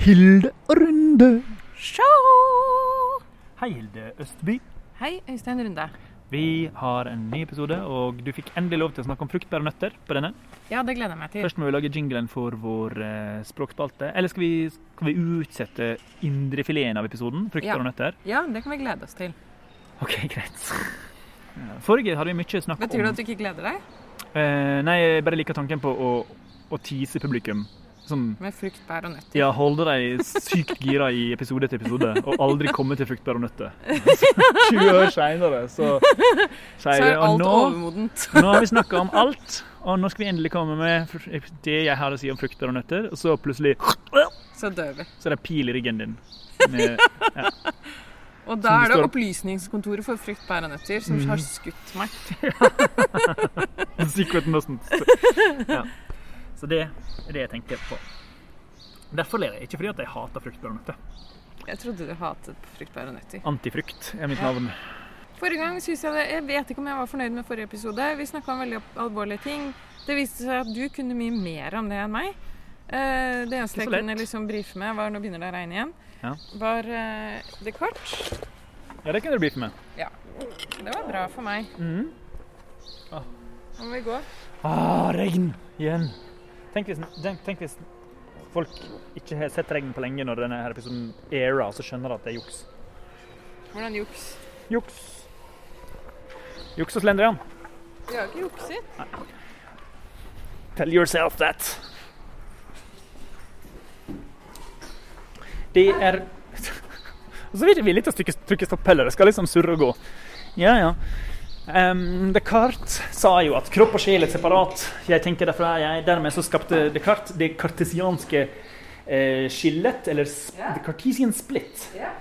Hilde og Runde. Show! Hei, Hilde Østby. Hei, Øystein Runde. Vi har en ny episode, og du fikk endelig lov til å snakke om fruktbær og nøtter på denne. Ja, det gleder jeg meg til. Først må vi lage jinglen for vår eh, språkspalte. Eller skal vi, skal vi utsette indrefileten av episoden? fruktbær Ja. nøtter? Ja, det kan vi glede oss til. OK, greit. Forrige hadde vi mye snakk Betyr det om at du ikke gleder deg? eh, Nei, jeg bare liker tanken på å, å tease publikum. Sånn Med frukt, bær og nøtter. Ja, holde deg sykt gira i episode etter episode, og aldri komme til fruktbare nøtter. 20 år seinere, så Så sier er at nå, nå har vi snakka om alt, og nå skal vi endelig komme med det jeg har å si om frukter og nøtter, og så plutselig Så dør vi. så er det pil i ryggen din. Med, Og Som da er det Opplysningskontoret for frukt, bær og nøtter som Mm. har skutt meg. Secret Mustn't. Ja. Så det er det jeg tenker på. Derfor ler jeg, ikke fordi at jeg hater fruktbare nøtter. Jeg trodde du hatet fruktbær og nøtter. Antifrukt er mitt Ja. navn. Forrige gang synes jeg det, Jeg vet ikke om jeg var fornøyd med forrige episode. Vi snakka om veldig alvorlige ting. Det viste seg at du kunne mye mer om det enn meg. Eh, det eneste jeg kunne liksom brife med, var nå begynner det å regne igjen, Ja. var uh, Descartes. Ja, det kunne du brife med. Ja. Det var bra for meg. Mhm. Nå må vi gå. Ah, regn igjen. Tenk hvis, tenk, hvis folk ikke har sett regn på lenge når denne her episoden airer, så skjønner de at det er juks. Hvordan juks? Juks. Juks og slendrian. Vi har ikke jukset. Tell yourself that. Det er Og så er ikke villige til å trykke, trykke stopp heller. Det skal liksom surre og gå. Ja, ja. Um, Descartes sa jo at kropp og sjel er separat. Jeg tenker derfor er jeg. Dermed så skapte Descartes det kartesianske eh, skillet, eller yeah. Ja. the Cartesian split. Yeah.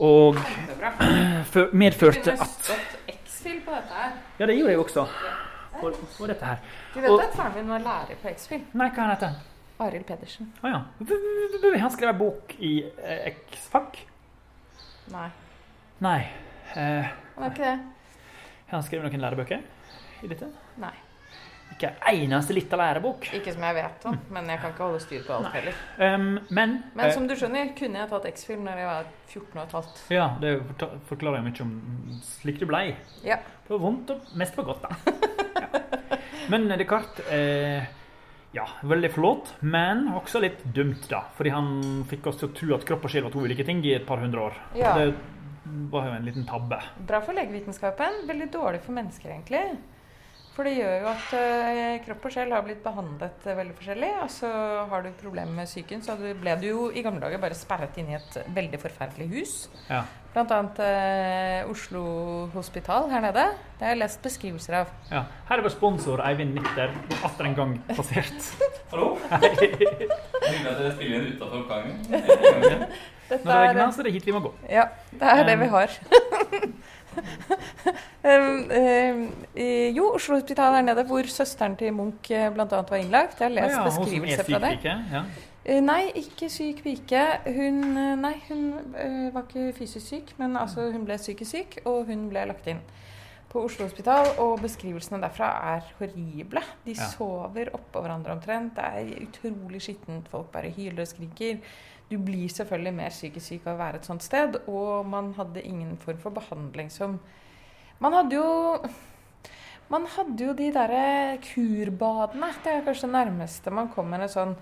Og at medførte at. Ja, det gjorde jeg også. Og, og dette her. Du vet Og- at faren min var lærer på X-Fill? Nei, hva heter han? Arild Pedersen. Å ja. V- v- Han skrev en bok i eh, X-fag? Nei, Nei. Eh, han var ikke det. Han skrevet noen lærebøker i dette? Nei. Ikke en eneste lita lærebok. Ikke som jeg vet om, men jeg kan ikke holde styr på alt Nei. heller. Um, men Men eh, som du skjønner, kunne jeg tatt X-film når jeg var 14 og et halvt. Ja, det forklarer jo mye om slik du blei. Ja. Det var vondt og mest for godt, da. ja. Men Descartes eh, Ja, veldig flott, men også litt dumt, da. Fordi han fikk oss til å tro at kropp og sjel var to ulike ting i et par hundre år. Ja. Det var jo en liten tabbe. Bra for legevitenskapen, veldig dårlig for mennesker, egentlig. For det gjør jo at uh, kropp og sjel har blitt behandlet uh, veldig forskjellig. Og så har du problemer med psyken, så du ble du jo i gamle dager bare sperret inn i et veldig forferdelig hus. Ja. Blant annet uh, Oslo Hospital her nede. Det har jeg lest beskrivelser av. Ja. Her er vår sponsor Eivind Nitter, atter en gang passert. Hallo? Hei. Hyggelig at dere spiller inn utenfor oppgangen. Dette Når det er, regner, så er det hit vi må gå. Ja, det er det Um, vi har. eh, jo, Oslo Hospital her nede, hvor søsteren til Munch bl.a. blant annet var innlagt. Jeg har lest Å ja, er beskrivelser fra det. ikke? Ja. Eh, Nei, ikke syk pike. Hun, eh, nei, hun eh, var ikke fysisk syk, men altså, hun ble psykisk syk, og hun ble lagt inn på Oslo Hospital. Og beskrivelsene derfra er horrible. De Ja. sover oppå hverandre omtrent. Det er utrolig skittent. Folk bare hyler og skriker. Du blir selvfølgelig mer psykisk syk av å være et sånt sted, og man hadde ingen form for behandling som Man hadde jo man hadde jo de derre kurbadene. Det er kanskje det nærmeste man kommer en sånn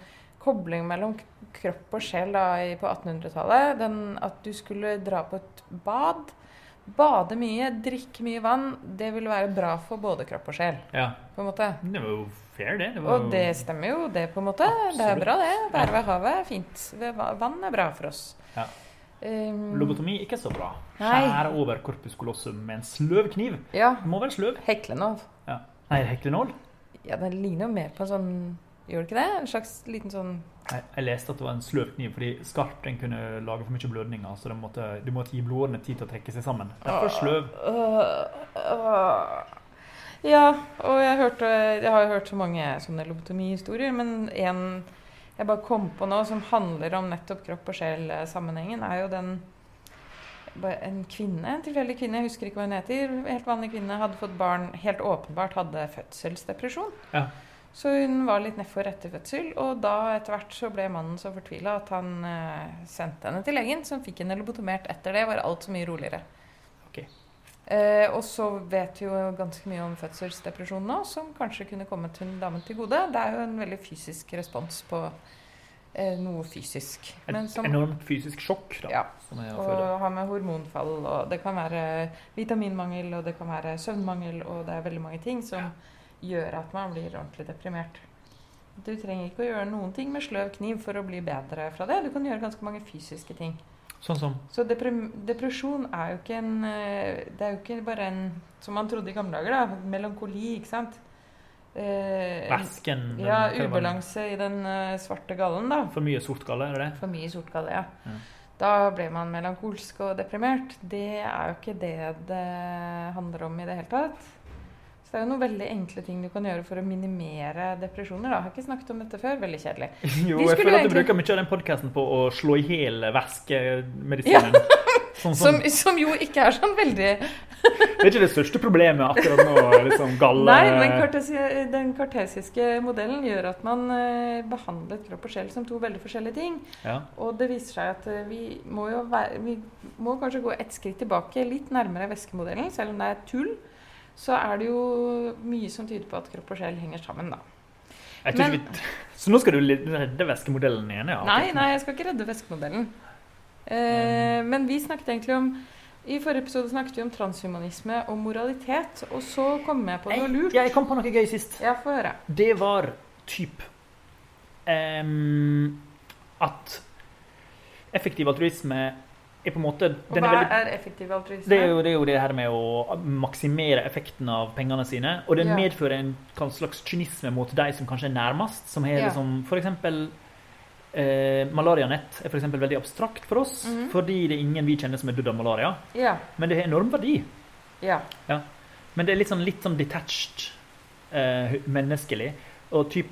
kobling mellom kropp og sjel da, på 1800-tallet. Den At du skulle dra på et bad. Bade mye, drikke mye vann. Det ville være bra for både kropp og sjel. ja. på en måte. Det var jo fair, det. det var Og det stemmer jo, det, på en måte. Det er bra, det. Være ved havet er fint. Vann er bra for oss. Ja. Um, Lobotomi ikke så bra. Skjære over corpus colossum med en sløv kniv. ja. Det må være sløv. Heklenål. Ja. Nei, heklenål? Ja, den ligner jo mer på en sånn Gjør det ikke det? En slags liten sånn Nei, jeg leste at det var en sløv kniv fordi skarp den kunne lage for mye blødninger. Så de måtte, de måtte gi blodårene tid til å trekke seg sammen. Derfor sløv. Øh, øh. Ja, og jeg, hørte, jeg har jo hørt så mange sånne lobotomihistorier, men en jeg bare kom på nå som handler om nettopp kropp og sjel-sammenhengen, er jo den En kvinne, en tilfeldig kvinne, jeg husker ikke hva hun heter, helt vanlig kvinne, hadde fått barn, helt åpenbart hadde fødselsdepresjon. Ja. Så hun var litt nedfor etter fødsel, og da etter hvert så ble mannen så fortvila at han eh, sendte henne til legen, som fikk henne lobotomert. Etter det var alt så mye roligere. Eh, og så vet vi jo ganske mye om fødselsdepresjon nå, som kanskje kunne kommet hun damen til gode. Det er jo en veldig fysisk respons på eh, noe fysisk. Men Et enormt fysisk sjokk, da. Ja. Som er å og har med hormonfall, og det kan være vitaminmangel, og det kan være søvnmangel, og det er veldig mange ting som gjør at man blir ordentlig deprimert. Du trenger ikke å gjøre noen ting med sløv kniv for å bli bedre fra det. Du kan gjøre ganske mange fysiske ting. Sånn som Så depresjon er jo ikke en eh, Det er jo ikke bare en Som man trodde i gamle dager, da. Melankoli, ikke sant. Eh, væsken ja, ubalanse i den eh, svarte gallen, da. For mye sort galle, er det det? For mye sort galle, ja. Ja. Da ble man melankolsk og deprimert. Det er jo ikke det det handler om i det hele tatt. Det er jo noen veldig enkle ting du kan gjøre for å minimere depresjoner. Da. Jeg har ikke snakket om dette før. Veldig kjedelig. Jo, jeg føler at du egentlig- bruker mye av den podkasten på å slå i hjel væskemedisinen. Sånn som, Som, som jo ikke er sånn veldig det er ikke det største problemet akkurat nå. Liksom galle Nei, men kartesi den kartesiske modellen gjør at man eh, behandlet kropp og sjel som to veldig forskjellige ting. ja. Og det viser seg at eh, vi må jo være, vi må kanskje gå et skritt tilbake, litt nærmere væskemodellen. Selv om det er tull, så er det jo mye som tyder på at kropp og sjel henger sammen, da. Men- så nå skal du redde væskemodellen igjen? Ja. Nei, nei, jeg skal ikke redde væskemodellen. Eh, men vi snakket egentlig om I forrige episode snakket vi om transhumanisme og moralitet, og så kom jeg på noe lurt. jeg kom på noe gøy sist. Ja, få høre. Det var typ um, At effektiv altruisme er på en måte Og hva er veldig, effektiv altruisme? det, er jo, det er jo det her med å maksimere effekten av pengene sine. Og det Ja. medfører en slags kynisme mot de som kanskje er nærmest. Som har Ja. liksom eksempel eh, Malarianett er for veldig abstrakt for oss. Mhm. Fordi det er ingen vi kjenner som er dødd av malaria. Ja. Men det har enorm verdi. ja. Men det er litt sånn, litt sånn detached eh, menneskelig. Og typ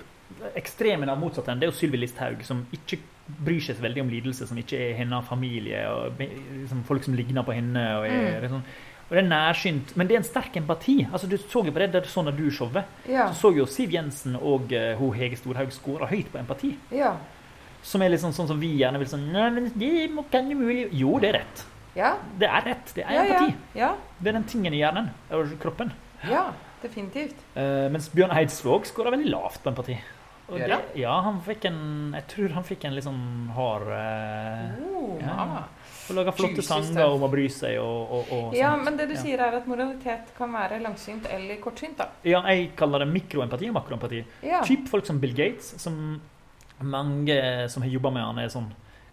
ekstremen av motsatt ende er jo Sylvi Listhaug, som ikke bryr seg så veldig om lidelse, som ikke er hennes familie, og liksom folk som ligner på henne. Og er, Mm. liksom, og det er nærsynt. Men det er en sterk empati. Altså, du så jo på det der sånn at du showet. Ja. Så så jo Siv Jensen og uh, hun Hege Storhaug skåra høyt på empati. Ja. Som er litt sånn, sånn som vi gjerne vil sånn Nei, men det må kan jo mulig Jo, det er rett. Ja. Det er rett. Det er empati. Ja. Det er den tingen i hjernen og kroppen. ja. Definitivt. Uh, mens Bjørn Eidsvåg skåra veldig lavt på empati. Og det, ja, han fikk en Jeg tror han fikk en litt sånn hard eh, Oh, ja. Får laga flotte sanger om å bry seg og, og, og Ja, men det du Ja. sier er at moralitet kan være langsynt eller kortsynt, da. Ja, jeg kaller det mikroempati og makroempati. Ja. Typ folk som Bill Gates, som mange som har jobba med han, er sånn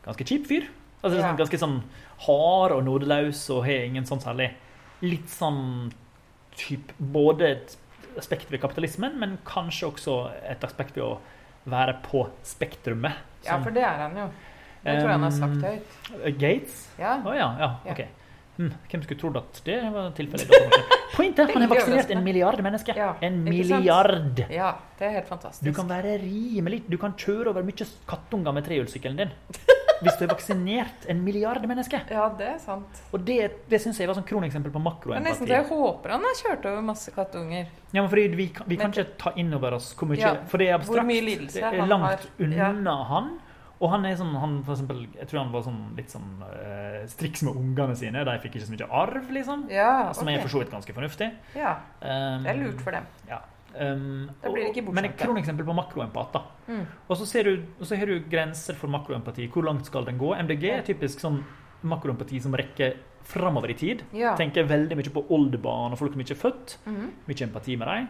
ganske kjip fyr. Altså Ja. sånn, Ganske sånn hard og nådeløs og har ingen sånn særlig Litt sånn type Både et aspekt ved kapitalismen, men kanskje også et aspekt ved å være på spektrumet. ja, for det er han jo. Det tror jeg han har sagt høyt. Gates? Ja. Å ja, ja, Ja. ok. Hm, hvem skulle trodd at det var tilfellet? Pointet er han har Veldig vaksinert en milliard mennesker. Ja, en milliard! ja, det er helt fantastisk. Du kan være rimelig Du kan kjøre over mye kattunger med trehjulssykkelen din. Hvis du har vaksinert en milliard mennesker. Ja, det er sant. Og det, det syns jeg var sånn kroneksempel på makroempati. Men nesten jeg håper han har kjørt over masse kattunger. Ja, men fordi vi, kan- vi kan ikke ta inn over oss hvor mye Ja, For det er hvor abstrakt. mye lidelse det er langt unna Ja. han. Og han er sånn, han for eksempel, Jeg tror han var sånn litt sånn uh, striks med ungene sine. De fikk ikke så mye arv, liksom. Ja, Som er for så vidt ganske fornuftig. Ja, Um, det er lurt for dem. Ja. Um, og- men et kroneksempel på makroempat. da. Mm. Og så, ser du, så har du grenser for makroempati. Hvor langt skal den gå? MDG er typisk sånn makroempati som rekker framover i tid. Ja. Tenker veldig mye på oldebarn og folk som ikke er født. Mhm. Mye empati med dem.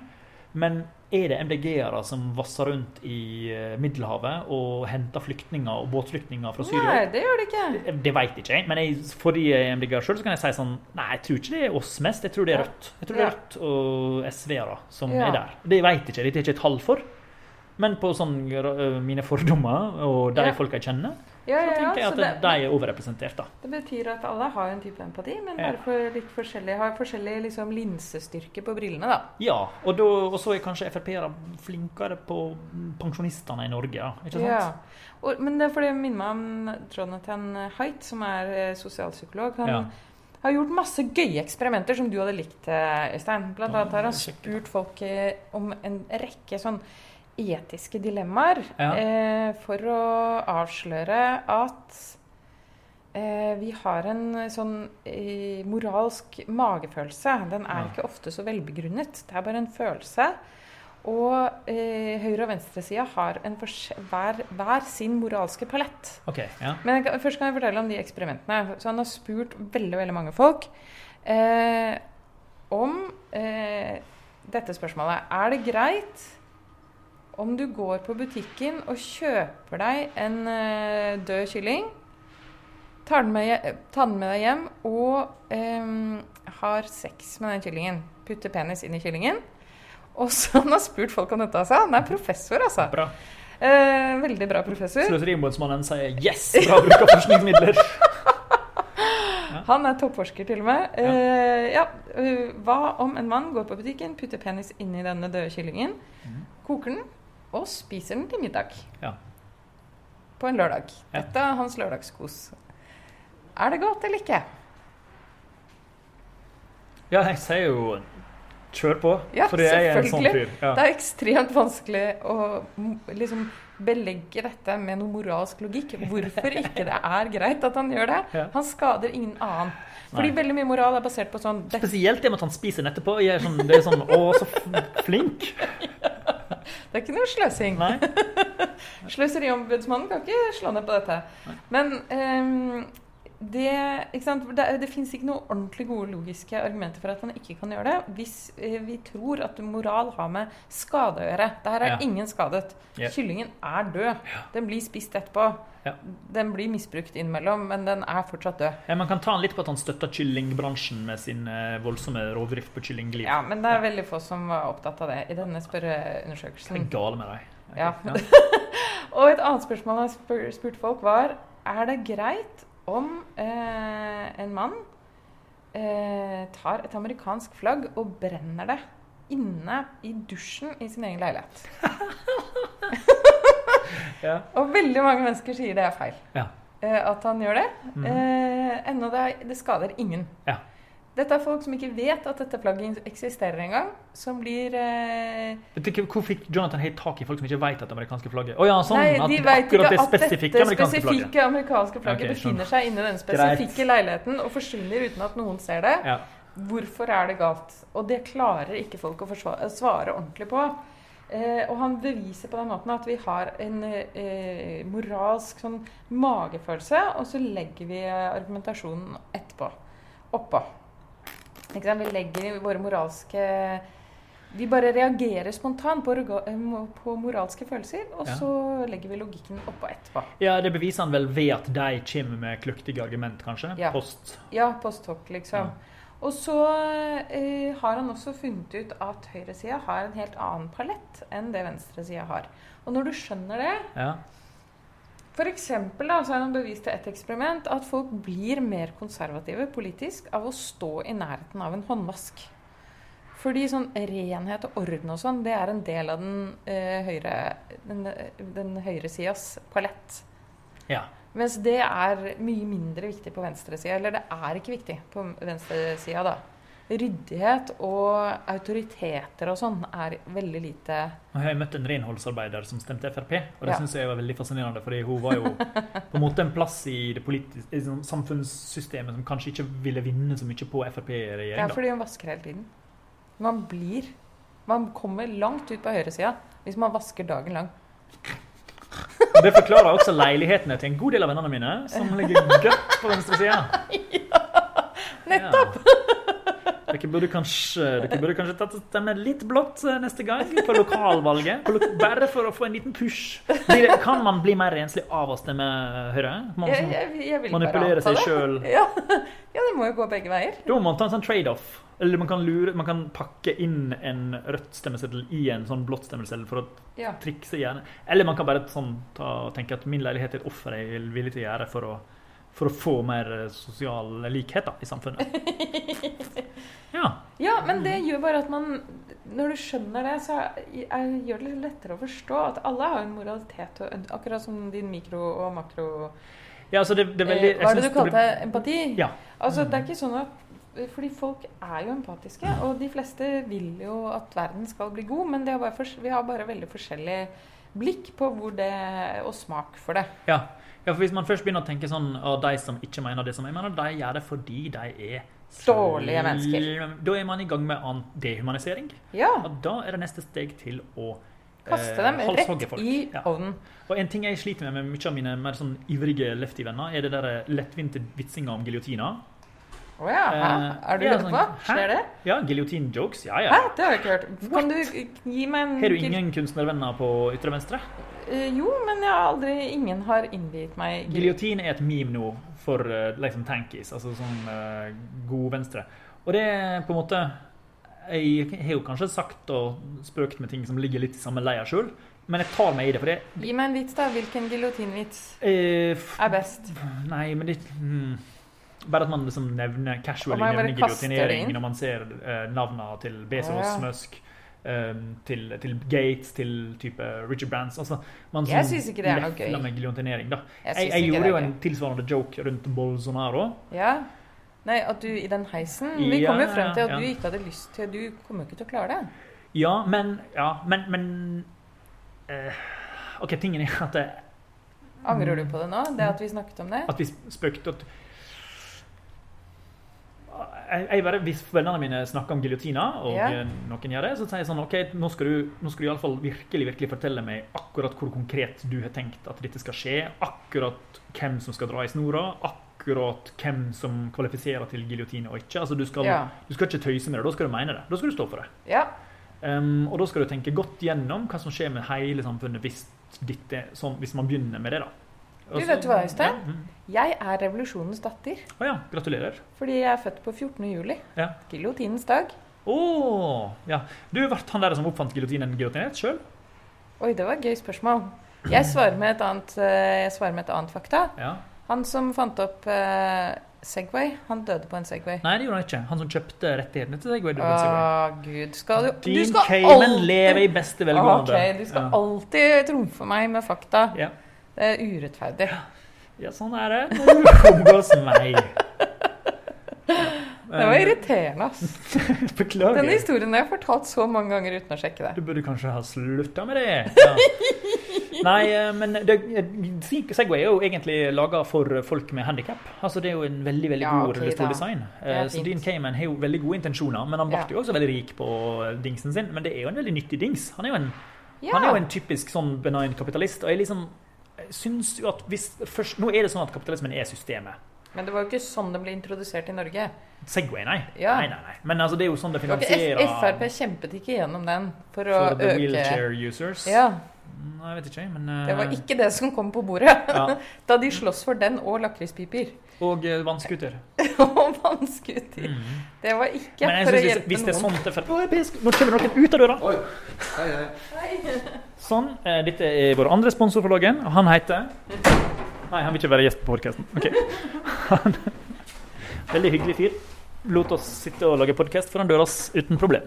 Men er det MDG-ere som vasser rundt i eh, Middelhavet og henter flyktninger og båtflyktninger fra Syria? Nei, det gjør det ikke. Det, det veit ikke jeg, men jeg, fordi jeg er MDG-er sjøl, kan jeg si sånn Nei, jeg tror ikke det er oss mest. Jeg tror det er Rødt. Jeg tror det er Rødt og SV-ere som Ja. er der. Det veit ikke. Dette er ikke et tall for. Men på sånn øh, mine fordommer og de Ja. folka jeg kjenner, Ja, så ja, tenker jeg at det, de er overrepresentert. da. det betyr at alle har en type empati, men bare for litt forskjellig, har forskjellig liksom, linsestyrke på brillene, da. Ja, og, da, og så er kanskje Frp-ere flinkere på pensjonistene i Norge, da. Ikke sant? Ja. Og, men det er fordi min minner meg om Jonathan Haidt, som er eh, sosialpsykolog. Han Ja. har gjort masse gøye eksperimenter som du hadde likt, eh, Øystein. Blant annet har han spurt folk eh, om en rekke sånn etiske dilemmaer Ja. eh, for å avsløre at eh, vi har en sånn eh, moralsk magefølelse. Den er Ja. ikke ofte så velbegrunnet. Det er bare en følelse. Og eh, høyre- og venstresida har en hver, hver sin moralske palett. Okay, Ja. Men jeg først kan jeg fortelle om de eksperimentene. Så han har spurt veldig veldig mange folk eh, om eh, dette spørsmålet. Er det greit om du går på butikken og kjøper deg en eh, død kylling, tar den, med, tar den med deg hjem og eh, har sex med den kyllingen? Putter penis inn i kyllingen? Og så han har spurt folk om dette. Altså. Han er professor, altså. Bra. Eh, veldig bra professor. Sløseriombudsmannen sier 'yes', bra bruk av forskningsmidler. Han er toppforsker, til og med. Ja. Eh, ja. eh, hva om en mann går på butikken, putter penis inni denne døde kyllingen, mm. koker den og spiser den til middag? Ja. På en lørdag. Dette er hans lørdagskos. Er det godt eller ikke? Ja, jeg sier jo kjør på. Ja, fordi jeg er en sånn fyr. Ja. Det er ekstremt vanskelig å liksom belegge dette med noe moralsk logikk. Hvorfor ikke det er greit at han gjør det. Ja. Han skader ingen annen. Fordi Nei. veldig mye moral er basert på sånn Spesielt det med at han spiser den etterpå. Jeg er sånn, det er sånn Å, så flink. Det er ikke noe sløsing. Nei. Sløseriombudsmannen kan ikke slå ned på dette. Men ehm, det, ikke det, det fins ikke noe ordentlig gode logiske argumenter for at man ikke kan gjøre det, hvis eh, vi tror at moral har med skade å gjøre. Der er Ja. ingen skadet. Ja. Kyllingen er død. Den blir spist etterpå. Ja. Den blir misbrukt innimellom, men den er fortsatt død. Ja, man kan ta han litt på at han støtter kyllingbransjen med sin eh, voldsomme rovdrift på kyllingliv. Ja, Men det er veldig få som var opptatt av det i denne spørreundersøkelsen. Hva er gale med deg? Ja. Ja. Og et annet spørsmål jeg spurte folk var Er det greit om eh, en mann eh, tar et amerikansk flagg og brenner det inne i dusjen i sin egen leilighet? Ja. Og veldig mange mennesker sier det er feil. Ja. Eh, at han gjør det. Mm. Eh, ennå det, er- det skader ingen. Ja. Dette er folk som ikke vet at dette plagget eksisterer engang. Som blir eh, Hvor fikk Jonathan helt tak i folk som ikke vet at det amerikanske flagget Å ja, sånn! Nei, at de vet ikke det at spesifikke dette amerikanske flagget. spesifikke amerikanske flagget okay, befinner seg inni den spesifikke leiligheten og forsvinner uten at noen ser det. Ja. Hvorfor er det galt? Og det klarer ikke folk å forsvare, svare ordentlig på. Eh, og han beviser på den måten at vi har en eh, moralsk sånn magefølelse, og så legger vi eh, argumentasjonen etterpå. Oppå. Vi legger våre moralske Vi bare reagerer spontant på, på moralske følelser, og Ja. så legger vi logikken oppå etterpå. ja, det beviser han vel ved at de kommer med kløktige argument, kanskje? Ja. Post. Ja, post hoc, liksom. Ja. Og så eh, har han også funnet ut at høyresida har en helt annen palett enn det venstresida har. Og når du skjønner det Ja. For eksempel da, så har han bevist til et eksperiment at folk blir mer konservative politisk av å stå i nærheten av en håndvask. Fordi sånn renhet og orden og sånn, det er en del av den, eh, høyre, den, den høyresidas palett. ja. Mens det er mye mindre viktig på venstresida. Eller det er ikke viktig på venstresida, da. Ryddighet og autoriteter og sånn er veldig lite Jeg har møtt en renholdsarbeider som stemte Frp, og det Ja. synes jeg var veldig fascinerende. fordi hun var jo på en måte en plass i det politiske, sånn samfunnssystemet som kanskje ikke ville vinne så mye på Ja, Frp-regjering. fordi hun vasker hele tiden. Man blir Man kommer langt ut på høyresida hvis man vasker dagen lang. Det forklarer også leilighetene til en god del av vennene mine, som ligger godt på venstresida. Nettopp! Dere burde kanskje, dere burde kanskje tatt stemme litt blått eh, neste gang på lokalvalget. Bare for å få en liten push. Kan man bli mer renslig av å stemme Høyre? Man Jeg, jeg, jeg vil anta seg sjøl. Ja. ja, det må jo gå begge veier. Da må man ta en sånn trade-off. Eller man kan, lure, man kan pakke inn en rødt stemmeseddel i en sånn blått stemmeseddel for å Ja. trikse gjerne. Eller man kan bare sånn, ta, tenke at min leilighet er et offer jeg er villig til å gjøre for å, for å få mer eh, sosial likhet da, i samfunnet. Ja. Ja, men det gjør bare at man Når du skjønner det, så er, gjør det litt lettere å forstå at alle har en moralitet, akkurat som din mikro- og makro... ja altså det, det er veldig, eh, hva er det du kalte det? empati? Ja. Altså, det er ikke sånn at fordi folk er jo empatiske, og de fleste vil jo at verden skal bli god, men det er bare fors- vi har bare veldig forskjellig blikk på hvor det, og smak for det. Ja. ja, for hvis man først begynner å tenke sånn at de som ikke mener det som jeg mener, de gjør det fordi de er Dårlige mennesker. Da er man i gang med annen dehumanisering. Ja. Og da er det neste steg til å eh, Kaste dem eh, rett folk. i Ja. ovnen. Og en ting jeg sliter med med mye av mine mer sånn ivrige lefty-venner, er det der lettvinte vitsinga om giljotina. Å ja. Hæ? Eh, Er du ja, sånn, på? hæ? Skjer det? Ja, giljotin-jokes. Ja, ja. Hæ? Det har jeg ikke hørt. Kan du gi meg en Har du ingen kunstnervenner på ytre venstre? Uh, Jo, men jeg har aldri Ingen har innviet meg Giljotin er et meme nå for uh, liksom tankies, altså sånn uh, god venstre. Og det er på en måte Jeg har jo kanskje sagt og spøkt med ting som ligger litt i samme leia sjøl, men jeg tar meg i det, for det Gi meg en vits, da. Hvilken giljotinvits er best? Nei, men det hmm. Bare at man liksom nevner casually nevner giljotinering når man ser uh, navnene til Bezos, Å, ja. Musk, um, til, til Gates, til type Richard Brands Altså, man Jeg syns synes ikke det er noe gøy. med giljotinering, da. Jeg Jeg, jeg gjorde det jo en tilsvarende joke rundt Bolsonaro. Ja. Nei, at du i den heisen Vi Ja, kom jo frem til at ja. du ikke hadde lyst til Du kommer jo ikke til å klare det. Ja, men Ja, men, men uh, OK, tingen er at, det, Angrer du på det nå? Det at vi snakket om det? at vi spøkte at jeg, jeg bare, Hvis vennene mine snakker om giljotina, og Ja. eh, noen gjør det, så sier jeg sånn OK, nå skal du, nå skal du i alle fall virkelig, virkelig fortelle meg akkurat hvor konkret du har tenkt at dette skal skje. Akkurat hvem som skal dra i snora. Akkurat hvem som kvalifiserer til giljotine og ikke. Altså, du skal, Ja. du skal ikke tøyse med det. Da skal du mene det. Da skal du stå for det. Ja. Um, og da skal du tenke godt gjennom hva som skjer med hele samfunnet hvis, dette, sånn, hvis man begynner med det. da. Du, vet du hva, Øystein? Ja, mm. Jeg er revolusjonens datter. Å ja, gratulerer. Fordi jeg er født på 14. juli. Ja. Giljotinens dag. Å! ja. Du ble han der som oppfant giljotinen giljotinert sjøl? Oi, det var et gøy spørsmål. Jeg svarer med et annet, eh, med et annet fakta. Ja. Han som fant opp eh, Segway, han døde på en Segway. Nei, det gjorde han ikke. Han som kjøpte rettighetene til Segway. døde Åh, Segway. Gud. Skal du, du Dean skal Cayman lever i beste velgående. Ok, du skal ja. alltid trumfe meg med fakta. Ja. Det er urettferdig. ja, sånn er det når du omgås meg. Det var irriterende, ass. Beklager. Denne historien har jeg fortalt så mange ganger uten å sjekke det. Du burde kanskje ha slutta med det. Ja. Nei, eh, men Segway er jo egentlig laga for folk med handikap. Altså, det er jo en veldig veldig Ja, god ok, da. rullestoldesign. Det er Eh, Så. Dean Cayman har jo veldig gode intensjoner, men han ble Ja. jo også veldig rik på dingsen sin. Men det er jo en veldig nyttig dings. Han er jo en, Ja. han er jo en typisk sånn benign kapitalist. Og jeg liksom syns jo at hvis først, Nå er det sånn at kapitalismen er systemet. Men det var jo ikke sånn det ble introdusert i Norge. Segway, nei. Ja. Nei, nei, nei. Men altså, det er jo sånn det finansierer Frp kjempet ikke gjennom den for å for the øke wheelchair users. Ja, Nei, jeg vet ikke, men uh... Det var ikke det som kom på bordet ja. da de sloss for den og lakrispiper. Og uh, vannskuter. og vannskuter. Mm. Det var ikke Men jeg for å synes hvis, hjelpe hvis det er noen. sånn til Å. Nå kommer noen ut av døra! Oi. Hei, hei. Sånn. eh, Dette er vår andre sponsor for Loggen. og Han heter Nei, han vil ikke være gjest på podkasten. Han... Veldig hyggelig fyr. Lot oss sitte og lage podkast foran døra uten problem.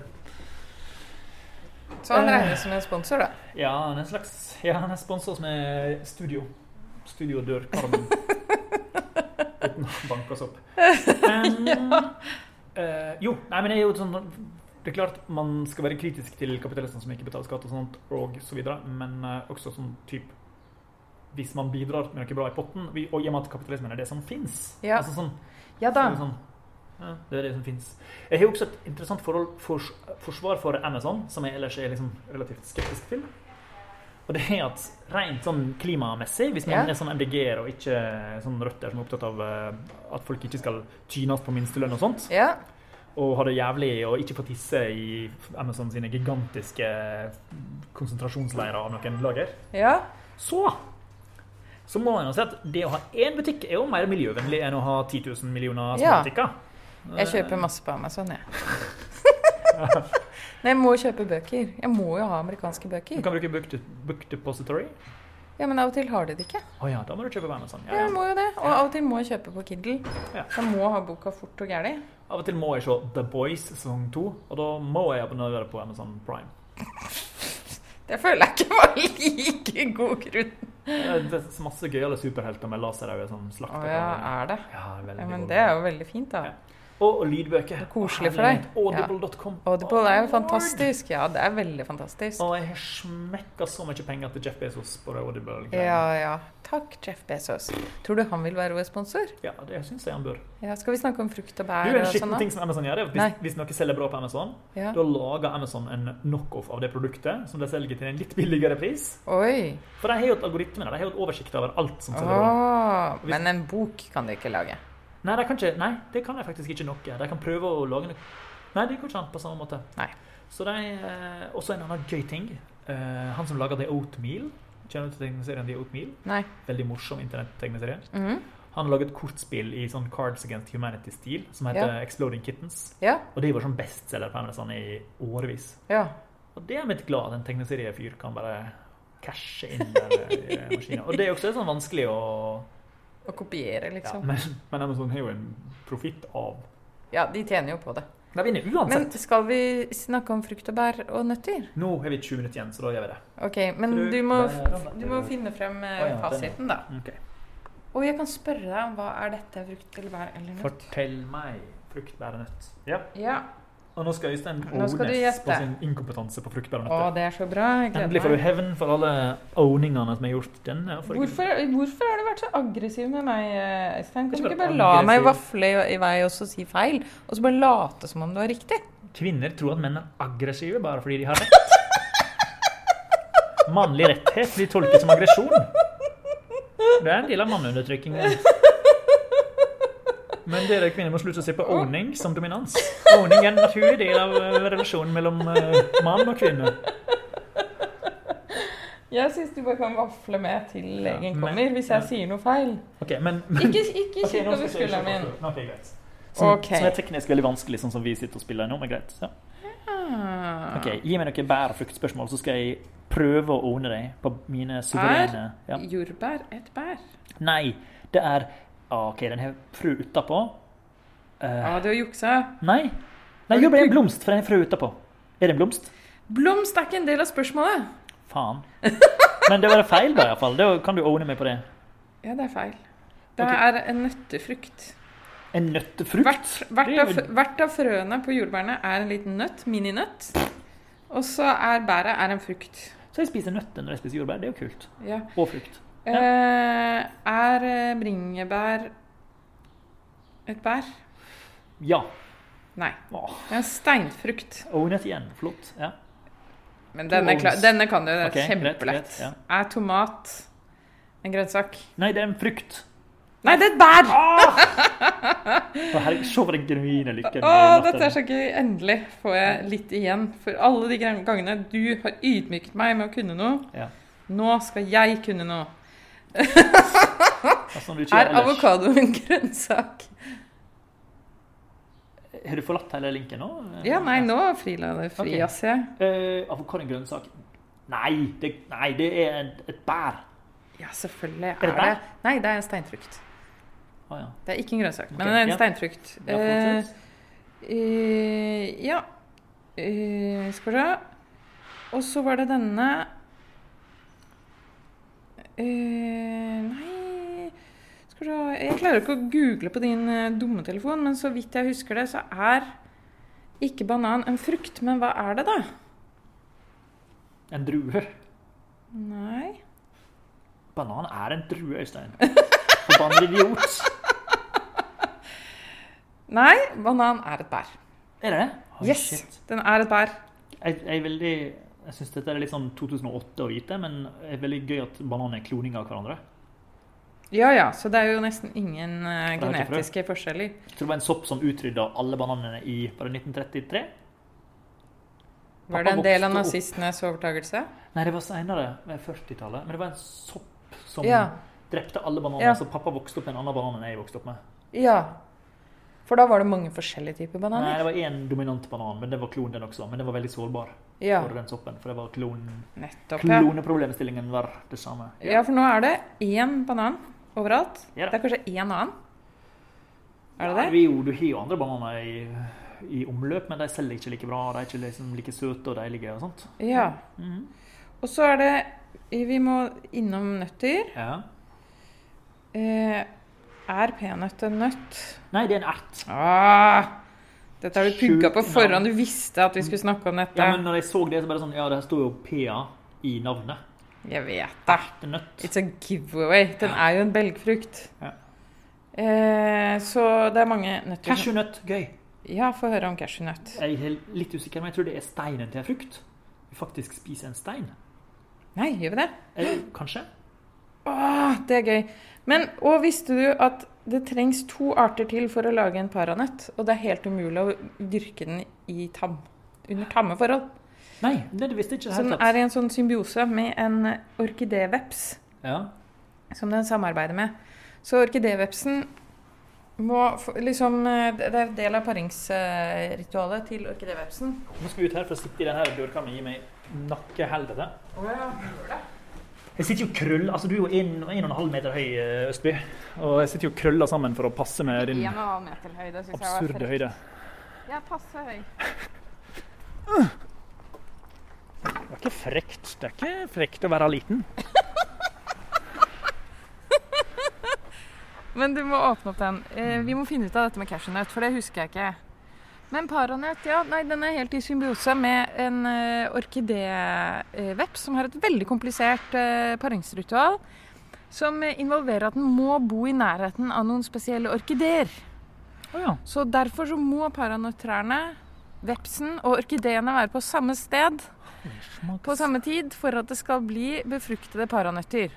Så han regnes som en sponsor, da. Ja, han er en slags Ja, han er sponsor som er studio. Studiodørkarmen. Uten å banke oss opp. Um, eh, jo, nei, men det er jo sånn Det er klart man skal være kritisk til kapitalistene som ikke betaler skatt og sånt, og så videre, men eh, også sånn typ Hvis man bidrar med noe bra i potten, og i og med at kapitalismen er det som fins Ja. altså sånn, Ja så da. er det sånn ja, det er det som finnes. Jeg har også et interessant forhold, for, forsvar for Amazon, som jeg ellers er liksom relativt skeptisk til. Og det er at rent sånn klimamessig, hvis man Ja. er sånn MDG-er og ikke sånn røtter som er opptatt av eh, at folk ikke skal tynes på minstelønn og sånt, Ja. Og ha det jævlig og ikke få tisse i Amazon sine gigantiske konsentrasjonsleirer av noen lager, ja. så så må man jo si at det å ha én butikk er jo mer miljøvennlig enn å ha 10 000 millioner Ja. småbutikker. Jeg kjøper masse på Amazon, jeg. Nei, jeg må kjøpe bøker. Jeg må jo ha amerikanske bøker. Du kan bruke book, book Depository. Ja, Men av og til har de det ikke. Å ja, da må du kjøpe på Amazon. Ja, Ja, jeg må jo det. Og av og til må jeg kjøpe på Kindle. Ja. Jeg må ha boka fort og gæli. Av og til må jeg se The Boys sesong to, og da må jeg abonnere på Amazon Prime. Det føler jeg ikke var like god grunn. Det er masse gøyale superhelter med laserøyne som Å slakter ja, er det? Ja, Ja, men god. det er jo veldig fint, da. Ja. Og, og lydbøker. Er koselig for deg. Audible.com. Audible er jo fantastisk. Ja, det er veldig fantastisk. Og jeg har smekka så mye penger til Jeff Bezos på det Audible. Ja, ja. Takk, Jeff Bezos. Tror du han vil være vår sponsor? ja, det syns jeg han bør. Ja, skal vi snakke om frukt og bær Du, En og sånn skitten ting som Amazon gjør, at hvis, hvis noe selger bra på Amazon, Ja. da lager Amazon en knockoff av det produktet som de selger til en litt billigere pris. Oi. For de har jo et algoritme de har jo et oversikt over alt som selger bra. Men en bok kan de ikke lage. Nei, det kan ikke, nei, det kan jeg faktisk ikke noe. De kan prøve å lage noe Nei, det går ikke an på samme måte. Nei. Så det er Også en annen gøy ting. Eh, han som lager The Oatmeal, kjenner du til tegneserien The Oatmeal? Nei. Veldig morsom internettegneserie. Mm -hmm. Han har laget kortspill i sånn Cards Against Humanity-stil som heter Ja. Exploding Kittens. Ja. Og det var sånn bestselger på Amazon i årevis. Ja. Og det er jeg litt glad at en tegneseriefyr kan bare cashe inn der i maskinen. Og det er også sånn vanskelig å Å kopiere, ja, liksom. men, men Amazon har jo en profitt av Ja, de tjener jo på det. De vinner Men skal vi snakke om frukt og bær og nøtter? Nå har vi 20 minutter igjen, så da gjør vi det. Ok, men du må, du må finne frem eh, ja, ja. fasiten, da. Ok. Og jeg kan spørre deg om hva er dette frukt eller bær eller nøtt? Fortell meg frukt, bær og nøtt. Ja. Ja. Og nå skal Øystein ownes på sin inkompetanse på frukt, Å, det er så bra. Endelig får du hevn for alle owningene som er gjort denne. Hvorfor, hvorfor har du vært så aggressiv med meg, Øystein? Kan du Ikke bare la la meg vafle i, i vei og så si feil? Og så bare late som om du har riktig? Kvinner tror at menn er aggressive bare fordi de har rett. Mannlig retthet blir tolket som aggresjon. Det er en del av manneundertrykkingen. Men dere kvinner må slutte å se på owning som dominans. Owning er en naturlig del av eh, relasjonen mellom eh, mann og kvinne. Jeg syns du bare kan vafle med til legen kommer hvis jeg sier noe feil. Okay, men, men Ikke, ikke kikk over skulderen min. greit. Som, okay. som er teknisk veldig vanskelig, sånn som vi sitter og spiller nå. Men greit. Ja. Ah. Ok, Gi meg noen bær- og fruktspørsmål, så skal jeg prøve å ordne deg på mine suverene ja. Jordbær et bær? Nei, det er OK, den har frø utapå. Uh, Ja, du har juksa. nei. Nei, jordbær er en blomst, for den har frø utapå. Er det en blomst? Blomst er ikke en del av spørsmålet. Faen. Men det var feil, da, iallfall. Da kan du owne meg på det. Ja, det er feil. Det okay. er en nøttefrukt. En nøttefrukt? Hvert, hvert, er av, hvert av frøene på jordbærene er en liten nøtt, mininøtt. Og så er bæret er en frukt. Så jeg spiser nøtter når jeg spiser jordbær. Det er jo kult. Ja. Og frukt. Eh, er eh, bringebær et bær? Ja. Nei. Åh, Det er en steinfrukt. Ownet igjen. Flott. Ja. Men denne, denne kan du. Det er Ok, greit, kjempelett. greit, ja. Er tomat en grønnsak? Nei, det er en frukt. Nei, det er et bær! Ah! Se på den genuine lykken. Å, dette er så gøy. Endelig får jeg litt igjen for alle de gangene du har ydmyket meg med å kunne noe. Ja. Nå skal jeg kunne noe. Altså, Er avokado en grønnsak? Har du forlatt hele linken nå? Ja, nei, nå frila det fri, okay. ass, jeg. Eh, avokado er en grønnsak? Nei, det, nei, det er et, et bær. Ja, selvfølgelig Er det bær? det Nei, det er en steinfrukt. Å ja. Det er ikke en grønnsak, men det er en ja. steinfrukt. Ja, uh, ja Uh, Skal vi se Og så var det denne Eh, Nei Skal vi se Jeg klarer ikke å google på din uh, dumme telefon, men så vidt jeg husker det, så er ikke banan en frukt. Men hva er det, da? En drue. Nei Banan er en drue, Øystein. Forbannet idiot. Nei, banan er et bær. Er det det? Oh, Yes, shit. den er et bær. Jeg er veldig Jeg syns dette er litt sånn 2008 å vite, men det er veldig gøy at bananer er kloning av hverandre. Ja ja, så det er jo nesten ingen frø. genetiske forskjeller. Jeg tror det var en sopp som utrydda alle bananene i var det 1933. Var det en del av nazistenes overtakelse? Nei, det var seinere, ved 40-tallet. Men det var en sopp som Ja. drepte alle bananene, Ja. Så pappa vokste opp med en annen banan enn jeg vokste opp med. Ja. For da var det mange forskjellige typer bananer? Nei, det var én dominant banan, men det var klon den også. Men den var veldig sårbar Ja, for den soppen. For det var klon... nettopp. Ja. kloneproblemstillingen var det samme. ja, for nå er det én banan overalt. Ja. Det er kanskje én annen? Er det Ja, det? vi jo, du har jo andre bananer i, i omløp, men de selger ikke like bra. De er ikke liksom like søte og deilige og sånt. Ja. Mhm. Og så er det Vi må innom nøtter. Ja. Eh, Er peanøtt en nøtt? Nei, det er en ert. Ah, dette har du pugga på forhånd. Du visste at vi skulle snakke om dette. Ja, men når jeg så det, så bare sånn Ja, det her står jo PA i navnet. Jeg vet det. Nøtt. It's a giveaway. Den er jo en belgfrukt. Ja. Eh, så det er mange nøtter. Cashewnøtt. Gøy. Ja, få høre om cashewnøtt. Jeg er litt usikker, men jeg tror det er steinen til en frukt. Vi faktisk spiser en stein. Nei, gjør vi det? Eh, kanskje? Åh, det er gøy. Men, og visste du at det trengs to arter til for å lage en paranøtt? Og det er helt umulig å dyrke den i tam, under tamme forhold. Nei, det visste ikke Så den er i en sånn symbiose med en orkidéveps Ja. som den samarbeider med. Så orkidévepsen må liksom eh, Det er en del av paringsritualet til orkidévepsen. Nå skal vi ut her for å sitte i denne dørkarmen og gi meg nakkehelvete. Jeg sitter jo krøll, Altså, du er jo en, en og en halv meter høy, eh, Østby. Og jeg sitter jo krølla sammen for å passe med din meter høy. Det absurde jeg var høyde. Ja, passe høy. Det er ikke frekt. Det er ikke frekt å være liten. Men du må åpne opp den. Eh, vi må finne ut av dette med cashewnøtt, for det husker jeg ikke. Men paranøtt, ja, nei, den er helt i symbiose med en uh, orkidéveps som har et veldig komplisert uh, paringsritual. Som involverer at den må bo i nærheten av noen spesielle orkideer. Oh, ja. Så derfor så må paranøttrærne, vepsen og orkideene være på samme sted på samme tid for at det skal bli befruktede paranøtter.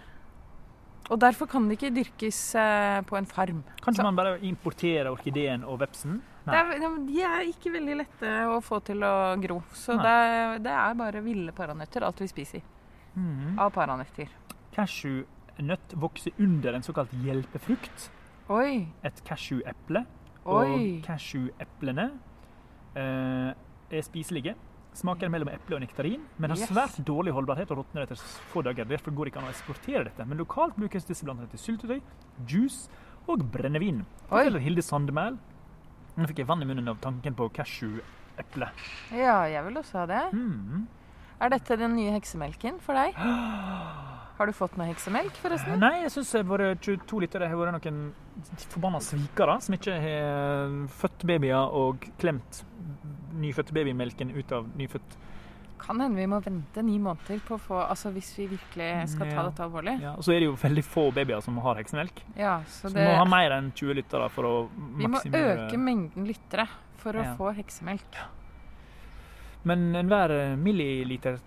Og derfor kan de ikke dyrkes uh, på en farm. Kanskje Så- man bare importerer orkideen og vepsen? Er, de er ikke veldig lette å få til å gro. Så det, det er bare ville paranøtter, alt vi spiser mm. av paranøtter. Cashewnøtt vokser under en såkalt hjelpefrukt. Oi, Et casheweple. Og casheweplene eh, er spiselige. Smaker mellom eple og nektarin, men har Yes. svært dårlig holdbarhet og råtner etter få dager. Derfor går det ikke an å eksportere dette. Men lokalt brukes disse blant annet til syltetøy, juice og brennevin. Forteller Hilde Sandemæl. Nå fikk jeg vann i munnen av tanken på casheweple. Ja, jeg vil også ha det. Mm. Er dette den nye heksemelken for deg? Har du fått noe heksemelk, forresten? Nei, jeg syns våre 22 lyttere har vært noen forbanna svikere som ikke har født babyer og klemt nyfødt babymelken ut av nyfødt Kan hende vi må vente ni måneder på å få Altså hvis vi virkelig skal ta dette alvorlig. ja, Og så er det jo veldig få babyer som har heksemelk. Ja, så Så vi må ha mer enn 20 lyttere for å maksimere Vi må øke mengden lyttere for å Ja. få heksemelk. Men enhver milliliter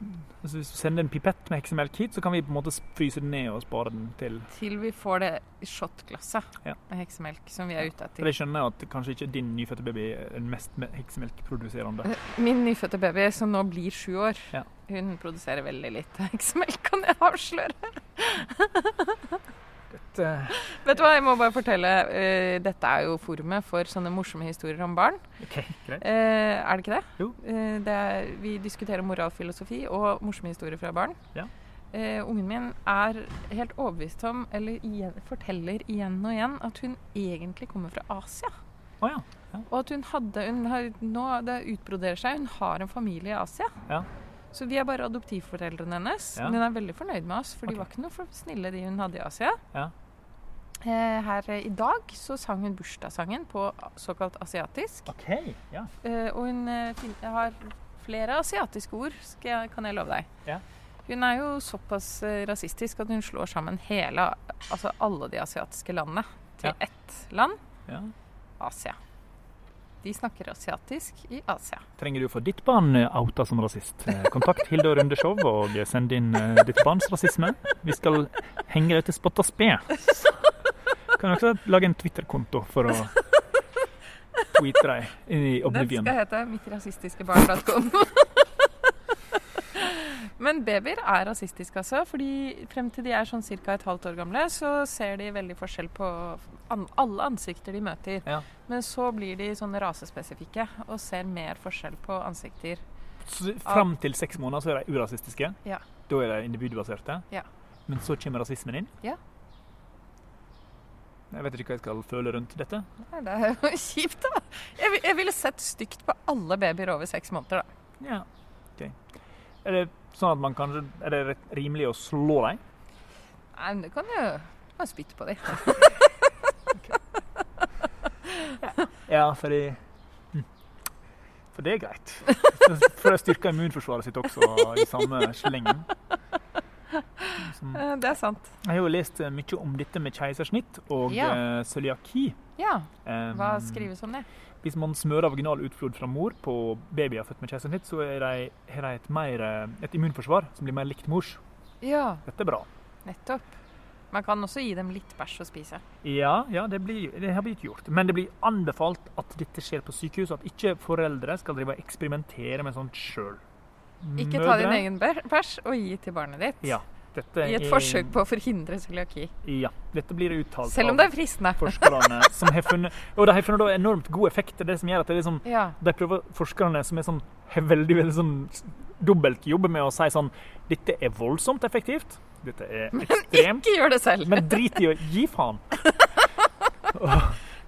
altså Hvis du sender en pipett med heksemelk hit, så kan vi på en måte fryse den ned og spare den til Til vi får det shotglasset Ja. med heksemelk som vi er ute For jeg skjønner at kanskje ikke din nyfødte baby er den mest me- heksemelkproduserende. Min nyfødte baby, som nå blir sju år, Ja. hun produserer veldig lite heksemelk, kan jeg avsløre. Dette, Vet du hva, jeg må bare fortelle. Uh, dette er jo forumet for sånne morsomme historier om barn. OK, greit. Uh, er det ikke det? Jo. Uh, det er, vi diskuterer moralfilosofi og morsomme historier fra barn. Ja. Ungen min er helt overbevist om, eller igjen, forteller igjen og igjen, at hun egentlig kommer fra Asia. Å ja. Og at hun hadde hun har, Nå det utbroderer seg. Hun har en familie i Asia. Ja. Så vi er bare adoptivforeldrene hennes. Ja. Men hun er veldig fornøyd med oss, for de var ikke noe for snille, de hun hadde i Asia. Ja. Eh, her eh, i dag så sang hun bursdagssangen på såkalt asiatisk. OK. Ja. Eh, og hun eh, har flere asiatiske ord, jeg, kan jeg love deg. Ja. Hun er jo såpass eh, rasistisk at hun slår sammen hele, altså alle de asiatiske landene til Ja. ett land, ja. Asia. De snakker asiatisk i Asia. Trenger du å få ditt barn eh, outa som rasist? Eh, Kontakt Hilde og Rundeshow og send inn eh, ditt barns rasisme. Vi skal henge deg til spott og spe. Kan også lage en Twitter-konto for å tweete deg i Den skal hete mittrasistiskebarn.com. Men babyer er rasistiske, altså. fordi frem til de er sånn ca. et halvt år gamle, så ser de veldig forskjell på an alle ansikter de møter. Ja. Men så blir de sånn rasespesifikke og ser mer forskjell på ansikter. Så Fram til seks måneder så er de urasistiske. Ja. Da er de individbaserte. Ja. Men så kommer rasismen inn. Ja. Jeg vet ikke hva jeg skal føle rundt dette. Nei, det er jo kjipt, da. Jeg, jeg ville sett stygt på alle babyer over seks måneder, da. Ja, ok. Er det Sånn at man kanskje Er det rimelig å slå dem? Nei, men du kan jo bare spytte på dem. okay. Ja, fordi hm. For det er greit. For å styrke immunforsvaret sitt også i samme slengen. Som, Eh, Det er sant. jeg har jo lest eh, mye om dette med keisersnitt og Ja. eh, cøliaki. Ja. Um, Hva skrives om det? Hvis man smører vaginal utflod fra mor på babyer født med keisersnitt, så har de et, mer, eh, et immunforsvar som blir mer likt mors. Ja, Dette er bra. nettopp. Man kan også gi dem litt bæsj å spise. Ja, ja det, blir, det har blitt gjort. Men det blir anbefalt at dette skjer på sykehus, at ikke foreldre skal drive og eksperimentere med sånt sjøl. Ikke ta din egen bæsj og gi til barnet ditt. Ja, dette I et er- forsøk på å forhindre cøliaki. Ja, dette blir uttalt Selv om det er fristende. forskerne som har funnet Og de har funnet da enormt god effekt. Det som gjør at det er liksom Ja. De prøver, forskerne som er sånn, har veldig veldig sånn dobbeltjobb med å si sånn Dette er voldsomt effektivt. Dette er ekstremt. Ikke gjør det selv. Men drit i å gi faen.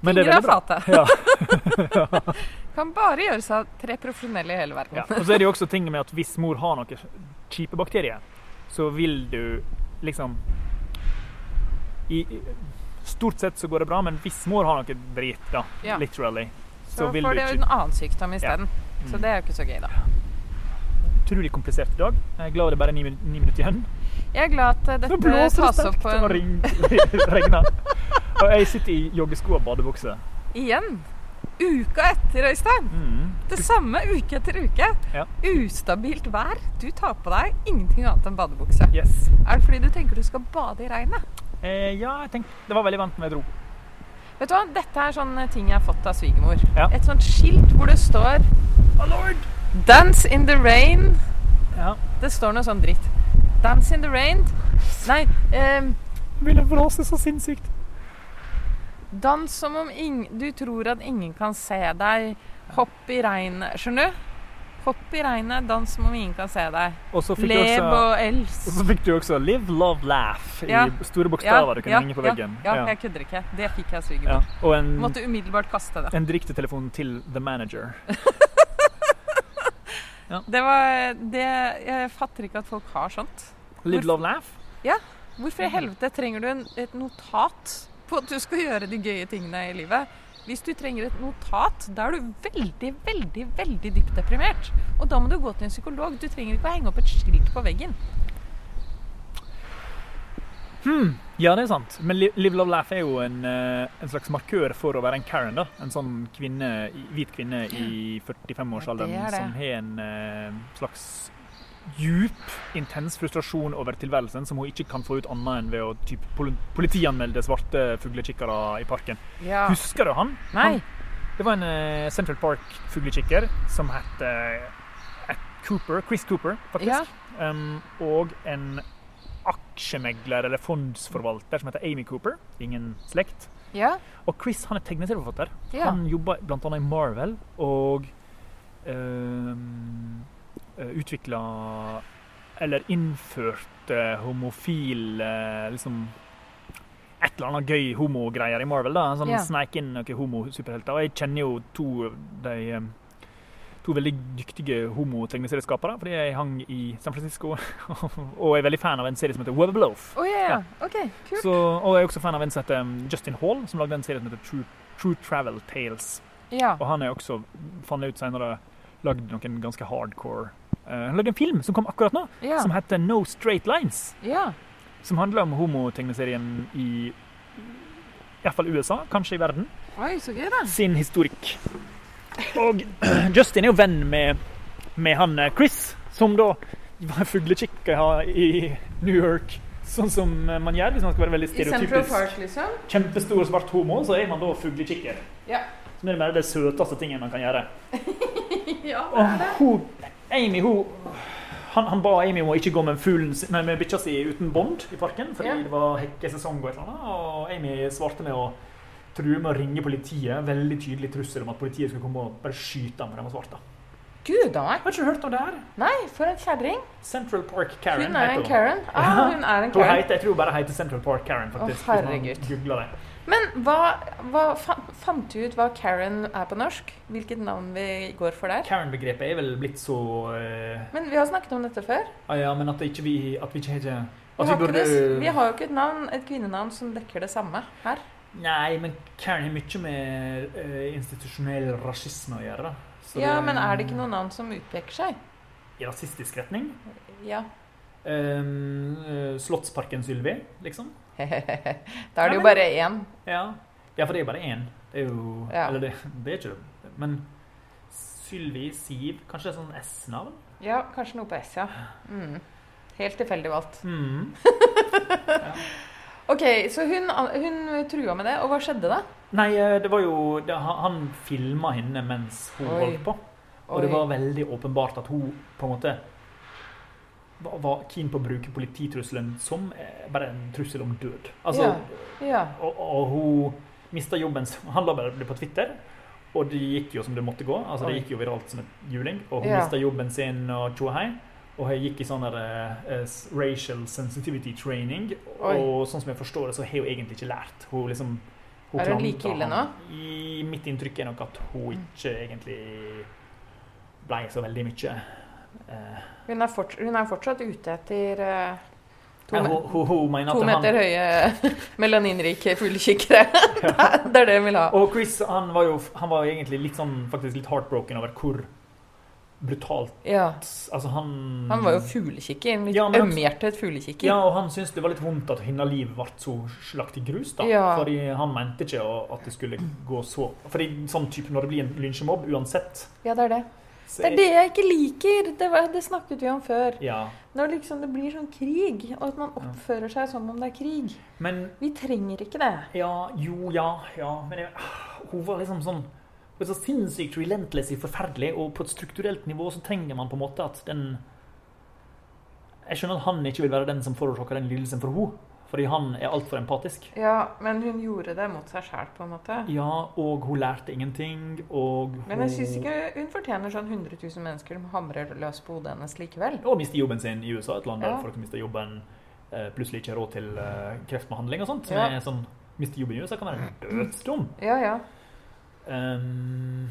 Men det Fingre av fatet. Ja, Kan bare gjøres av tre profesjonelle i hele verden. ja. Og så er det jo også ting med at hvis mor har noen kjipe bakterier, så vil du liksom i, Stort sett så går det bra, men hvis mor har noe drit, da, Ja. literally, så, Så vil får du ikke en annen sykdom isteden. Så Mm. det er jo ikke så gøy, da. Utrolig komplisert i dag. Jeg er glad det er bare ni, ni minutter igjen. Jeg er glad at eh, dette det tas opp sterkt på en og regner. Og jeg sitter i joggesko og badebukse. Igjen. Uka etter, Øystein. Mm. Det samme uke etter uke. Ja. Ustabilt vær. Du tar på deg ingenting annet enn badebukse. Yes. Er det fordi du tenker du skal bade i regnet? Eh, ja, jeg tenkte Det var veldig vant når jeg dro. Vet du hva? Dette er sånne ting jeg har fått av svigermor. Ja. Et sånt skilt hvor det står Oh, lord! 'Dance in the rain'. Ja. Det står noe sånn dritt. 'Dance in the rain'. Nei, ehm, Ville blåse så sinnssykt. Dans som om ing du tror at ingen kan se deg. Hopp i regnet. Skjønner du? Hopp i regnet, dans som om ingen kan se deg. Og så fikk du Lev også og og så fikk du også 'Live, love, laugh' i Ja. store bokstaver du kunne henge på veggen. Ja, ja, jeg kødder ikke. Det fikk jeg Ja. svigermor. En, Måtte umiddelbart kaste det. en direktetelefon til the manager. Det var det Jeg fatter ikke at folk har sånt. Live, love, laugh. Ja. Hvorfor i helvete trenger du en, et notat på at du skal gjøre de gøye tingene i livet? Hvis du trenger et notat, da er du veldig, veldig, veldig dypt deprimert. Og da må du gå til en psykolog. Du trenger ikke å henge opp et skilt på veggen. Hmm. Ja, det er sant. Men Live, love, laugh er jo en, eh, en slags markør for å være en Karen. da. En sånn kvinne, hvit kvinne i 45-årsalderen Ja, som har en eh, slags djup, intens frustrasjon over tilværelsen som hun ikke kan få ut annet enn ved å typ, politianmelde svarte fuglekikkere i parken. Ja. Husker du han? Nei. Han, det var en eh, Central Park-fuglekikker som het eh, Cooper, Chris Cooper, faktisk. Ja. Um, og en aksjemegler eller fondsforvalter som heter Amy Cooper. Ingen slekt. Ja. Og Chris han er tegneserieforfatter. Ja. Han jobber bl.a. i Marvel og um, utvikla Eller innførte homofil eh, liksom et eller annet gøy homogreier i Marvel. da, Sånn yeah. Sneik inn noen homosuperhelter. Og jeg kjenner jo to de um, To veldig dyktige homo-tegneserieskapere, fordi jeg hang i San Francisco og er veldig fan av en serie som heter Weatherloaf. Oh, yeah. ja. okay, cool. Så, og jeg er også fan av en som heter um, Justin Hall, som lagde en serie som heter True, True Travel Tales. Yeah. Og han er også, fant ut senere, lagd noen ganske hardcore eh, Han lagde en film som kom akkurat nå, Ja. som heter No Straight Lines. ja. Som handler om homotegneserien i iallfall USA, kanskje i verden. Oi, så gøy, da. Sin historikk. Og Justin er jo venn med, med han eh, Chris, som da var fuglekikker i New York. Sånn som man gjør hvis man skal være veldig I Central stereotypisk. Park, liksom? Kjempestor svart homo, så er man da fuglekikker. Ja. Som er det mer det søteste tingen man kan gjøre. ja, det Og er det. hun, Amy, hun han, han ba Amy om å ikke gå med, fuglen, nei, med bikkja si uten bånd i parken, fordi Ja. det var hekkesesong og et eller annet. Og Amy svarte med å true med å ringe politiet. Veldig tydelig trussel om at politiet skulle komme og bare skyte ham for de var svarte. Gud a meg. Har ikke hørt om det her? Nei, for en kjerring. Central Park Karen Hun er en. Karen. Ah, hun er en Karen. heter, jeg tror hun bare heter Central Park Karen, faktisk. Å, hvis man herregud. googler det. Men hva, hva fa- fant du ut hva Karen er på norsk? Hvilket navn vi går for der? Karen-begrepet er vel blitt så uh... Men vi har snakket om dette før. ah, Ja, men at det ikke vi At vi ikke har Vi vi det, burde vi har jo ikke et navn, et kvinnenavn som dekker det samme her. Nei, men Karen har mye med uh, institusjonell rasisme å gjøre. Ja, men er det ikke noen navn som utpeker seg? I rasistisk retning? Ja. Um, Slottsparken Sylvi, liksom? da er det jo bare én. Ja. ja, for det er jo bare én. Det er jo Ja. Eller det, det er ikke det. Men Sylvi, Siv Kanskje det er sånn S-navn? Ja, kanskje noe på S, ja. Mm. Helt tilfeldig valgt. Mm. Ok, så hun, hun trua med det, og hva skjedde da? Nei, eh, det var jo det, Han, filma henne mens hun Oi. holdt på. Og det var veldig åpenbart at hun på en måte var, keen på å bruke polititrusselen som eh, bare en trussel om død. Altså, Ja. og, og hun mista jobben s- Han la bare det på Twitter, og det gikk jo som det måtte gå. Altså, det gikk jo viralt som et juling. Og hun Ja. mista jobben sin og tjohei. Og jeg gikk i sånn der, eh, racial sensitivity training. Oi. Og sånn som jeg forstår det, så har hun egentlig ikke lært. Hun liksom hun Er hun like ille nå? I mitt inntrykk er nok at hun ikke egentlig ble så veldig mye Hun, er fort, hun er fortsatt ute etter eh, to, ja, hun, hun, hun mener to meter han høye melaninrike fuglekikkere. det er det hun vil ha. Og Chris han var jo han var egentlig litt sånn faktisk litt heartbroken over hvor brutalt Ja. Altså, han Han var jo fuglekikker. En litt Ja, ømhjertet fuglekikker. Ja, og han syntes det var litt vondt at hennes liv ble så slakt i grus. da. Ja. Fordi han mente ikke at det skulle gå så Fordi sånn type når det blir en lynsjemobb, uansett Ja, det er det. Det er det jeg ikke liker. Det, var, det snakket vi om før. Ja. Når liksom det blir sånn krig, og at man oppfører seg som om det er krig. Men Vi trenger ikke det. Ja, jo, ja, ja. Men jeg, hun var liksom sånn hun var så sinnssykt relentless i forferdelig, og på et strukturelt nivå så trenger man på en måte at den Jeg skjønner at han ikke vil være den som forårsaker den lidelsen for henne, fordi han er altfor empatisk. Ja, men hun gjorde det mot seg sjæl, på en måte. Ja, og hun lærte ingenting, og hun Men jeg syns ikke hun fortjener sånn 100 000 mennesker som hamrer løs på hodet hennes likevel. Og miste jobben sin i USA, et land der Ja. folk mister jobben eh, plutselig ikke har råd til eh, kreftbehandling og sånt. Som Ja. er sånn Miste jobben i USA kan være dødsdum. Ja, ja. Um,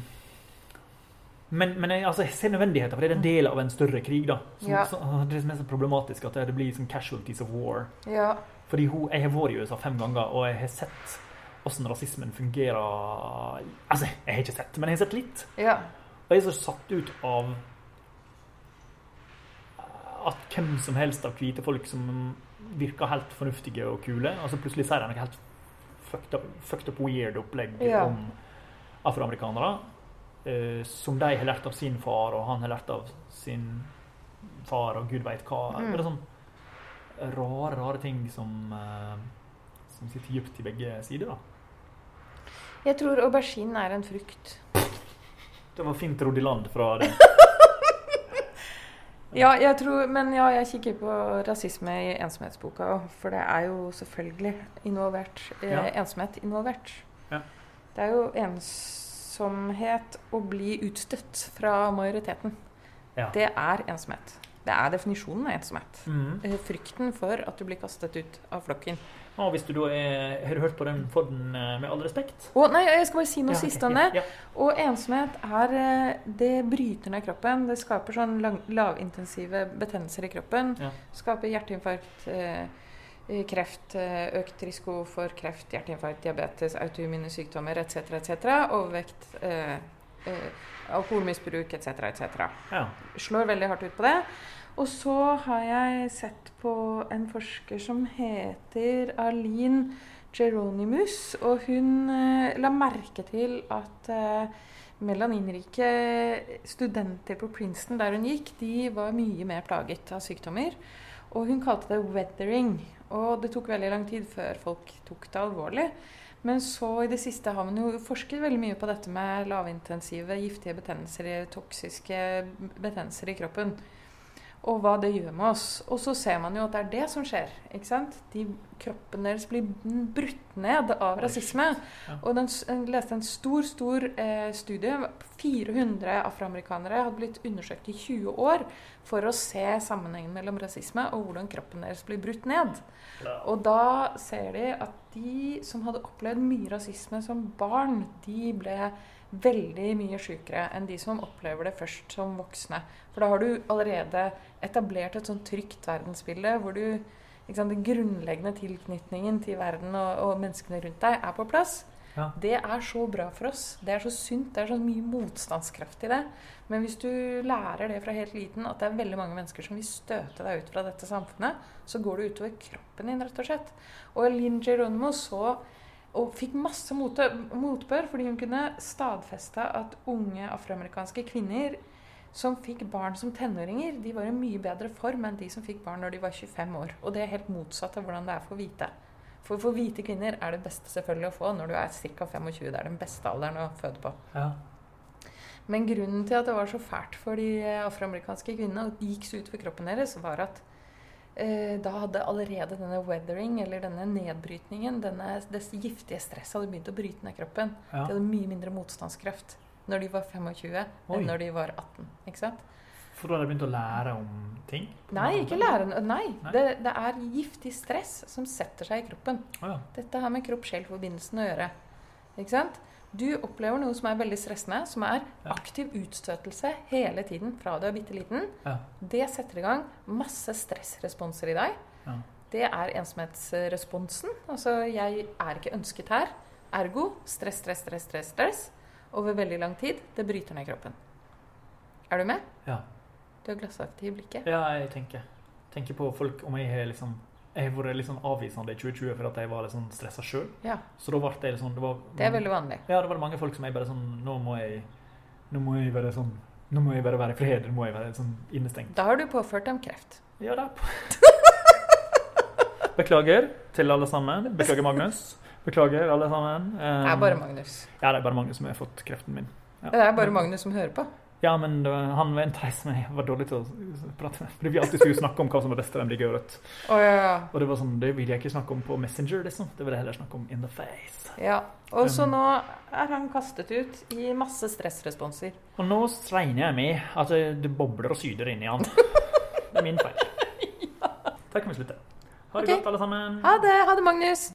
men, men jeg, altså, jeg ser nødvendigheten, for det er en del av en større krig. da. Som, Ja. så, det som er så problematisk, at det blir liksom casualties of war. ja. Fordi hun, Jeg har vært i USA fem ganger, og jeg har sett hvordan rasismen fungerer Altså, jeg har ikke sett, men jeg har sett litt. ja. Og jeg er så satt ut av at hvem som helst av hvite folk som virker helt fornuftige og kule, og så plutselig sier de noe helt fucked up, fucked up weird opplegg Ja. om afroamerikanere. Uh, som de har lært av sin far, og han har lært av sin far, og gud veit hva. Mm. Det er sånn rare, rare ting som, eh, som sitter dypt i begge sider. da. Jeg tror aubergine er en frukt. Det var fint rodd i land fra det. Ja, jeg tror, men ja, jeg kikker på rasisme i ensomhetsboka òg, for det er jo selvfølgelig involvert. Eh, Ja. Ensomhet involvert. Ja. Det er jo ensomhet å bli utstøtt fra majoriteten. Ja. Det er ensomhet. Det er definisjonen av ensomhet. Mhm. Eh, Frykten for at du blir kastet ut av flokken. Og hvis du da er Har du hørt på den for den med all respekt? Å nei, jeg skal bare si noe Ja, siste om det. Ja, Og ensomhet er eh, Det bryter ned kroppen. Det skaper sånn lang, lavintensive betennelser i kroppen. Ja. Skaper hjerteinfarkt, eh, eh, kreft, eh, økt risiko for kreft, hjerteinfarkt, diabetes, autoimmune sykdommer etc. etc. Overvekt, eh, eh, alkoholmisbruk etc. etc. ja. Slår veldig hardt ut på det. Og så har jeg sett på en forsker som heter Arlene Geronimus, og hun eh, la merke til at eh, melaninrike studenter på Princeton der hun gikk, de var mye mer plaget av sykdommer. Og hun kalte det 'weathering'. Og det tok veldig lang tid før folk tok det alvorlig. Men så i det siste har man jo forsket veldig mye på dette med lavintensive giftige betennelser, toksiske betennelser i kroppen. Og hva det gjør med oss. Og så ser man jo at det er det som skjer. ikke sant? De, kroppen deres blir brutt ned av rasisme. Og den, jeg leste en stor stor eh, studie. 400 afroamerikanere hadde blitt undersøkt i 20 år for å se sammenhengen mellom rasisme og hvordan kroppen deres blir brutt ned. Og da ser de at de som hadde opplevd mye rasisme som barn, de ble veldig mye sykere enn de som opplever det først som voksne. For da har du allerede etablert et sånn trygt verdensbilde hvor du sant, den grunnleggende tilknytningen til verden og, og menneskene rundt deg er på plass, Ja. det er så bra for oss. Det er så sunt. Det er så mye motstandskraft i det. Men hvis du lærer det fra helt liten, at det er veldig mange mennesker som vil støte deg ut fra dette samfunnet, så går det utover kroppen din, rett og slett. Og Linn Geronimo så og fikk masse motbør fordi hun kunne stadfeste at unge afroamerikanske kvinner som fikk barn som tenåringer, de var i mye bedre form enn de som fikk barn når de var 25 år. Og det er helt motsatt av hvordan det er for hvite. For for hvite kvinner er det beste selvfølgelig å få når du er ca. 25. Det er den beste alderen å føde på. Ja. Men grunnen til at det var så fælt for de eh, afroamerikanske kvinnene og gikk så utover kroppen deres, var at da hadde allerede denne weathering, eller denne nedbrytningen, denne, det giftige stresset hadde begynt å bryte ned kroppen. Ja. De hadde mye mindre motstandskraft når de var 25 Oi. enn når de var 18. Ikke sant? For da hadde de begynt å lære om ting? Nei, ikke lære Nei. Nei. Det, det er giftig stress som setter seg i kroppen. Oh, ja. Dette har med kropp-sjel-forbindelsen å gjøre. Ikke sant? Du opplever noe som er veldig stressende, som er aktiv utstøtelse hele tiden fra du er bitte liten. Ja. Det setter i gang masse stressresponser i deg. Ja. Det er ensomhetsresponsen. Altså, jeg er ikke ønsket her. Ergo stress, stress, stress, stress, stress over veldig lang tid. Det bryter ned kroppen. Er du med? Ja. Du har glassaktig i blikket. ja, jeg tenker. tenker på folk om jeg har liksom Jeg har vært litt sånn avvisende i 2020 for at jeg var litt sånn stressa sjøl. Ja, Så da ble det sånn det var, det er veldig vanlig. Ja, det var mange folk som jeg bare sånn Nå må jeg Nå må jeg være sånn Nå må jeg bare være i fred. Nå må jeg være sånn innestengt. Da har du påført dem kreft. Ja da. Beklager til alle sammen. Beklager, Magnus. Beklager, alle sammen. Det er bare Magnus. Ja, det er bare Magnus som har fått kreften min. Ja. Det er bare Magnus som hører på. Ja, men han var en treis som jeg var dårlig til å prate med. Fordi vi alltid skulle snakke om hva som var best av MDG og rødt. Oh, ja, ja. Og det var sånn, det ville jeg ikke snakke om på Messenger, liksom. Det ville jeg heller snakke om in the face. ja. Og så Um. nå er han kastet ut i masse stressresponser. Og nå regner jeg med at det, det bobler og syder inni han. Det er min feil. Da kan vi slutte. Ha det okay. godt, alle sammen. Ha det! Ha det, Magnus!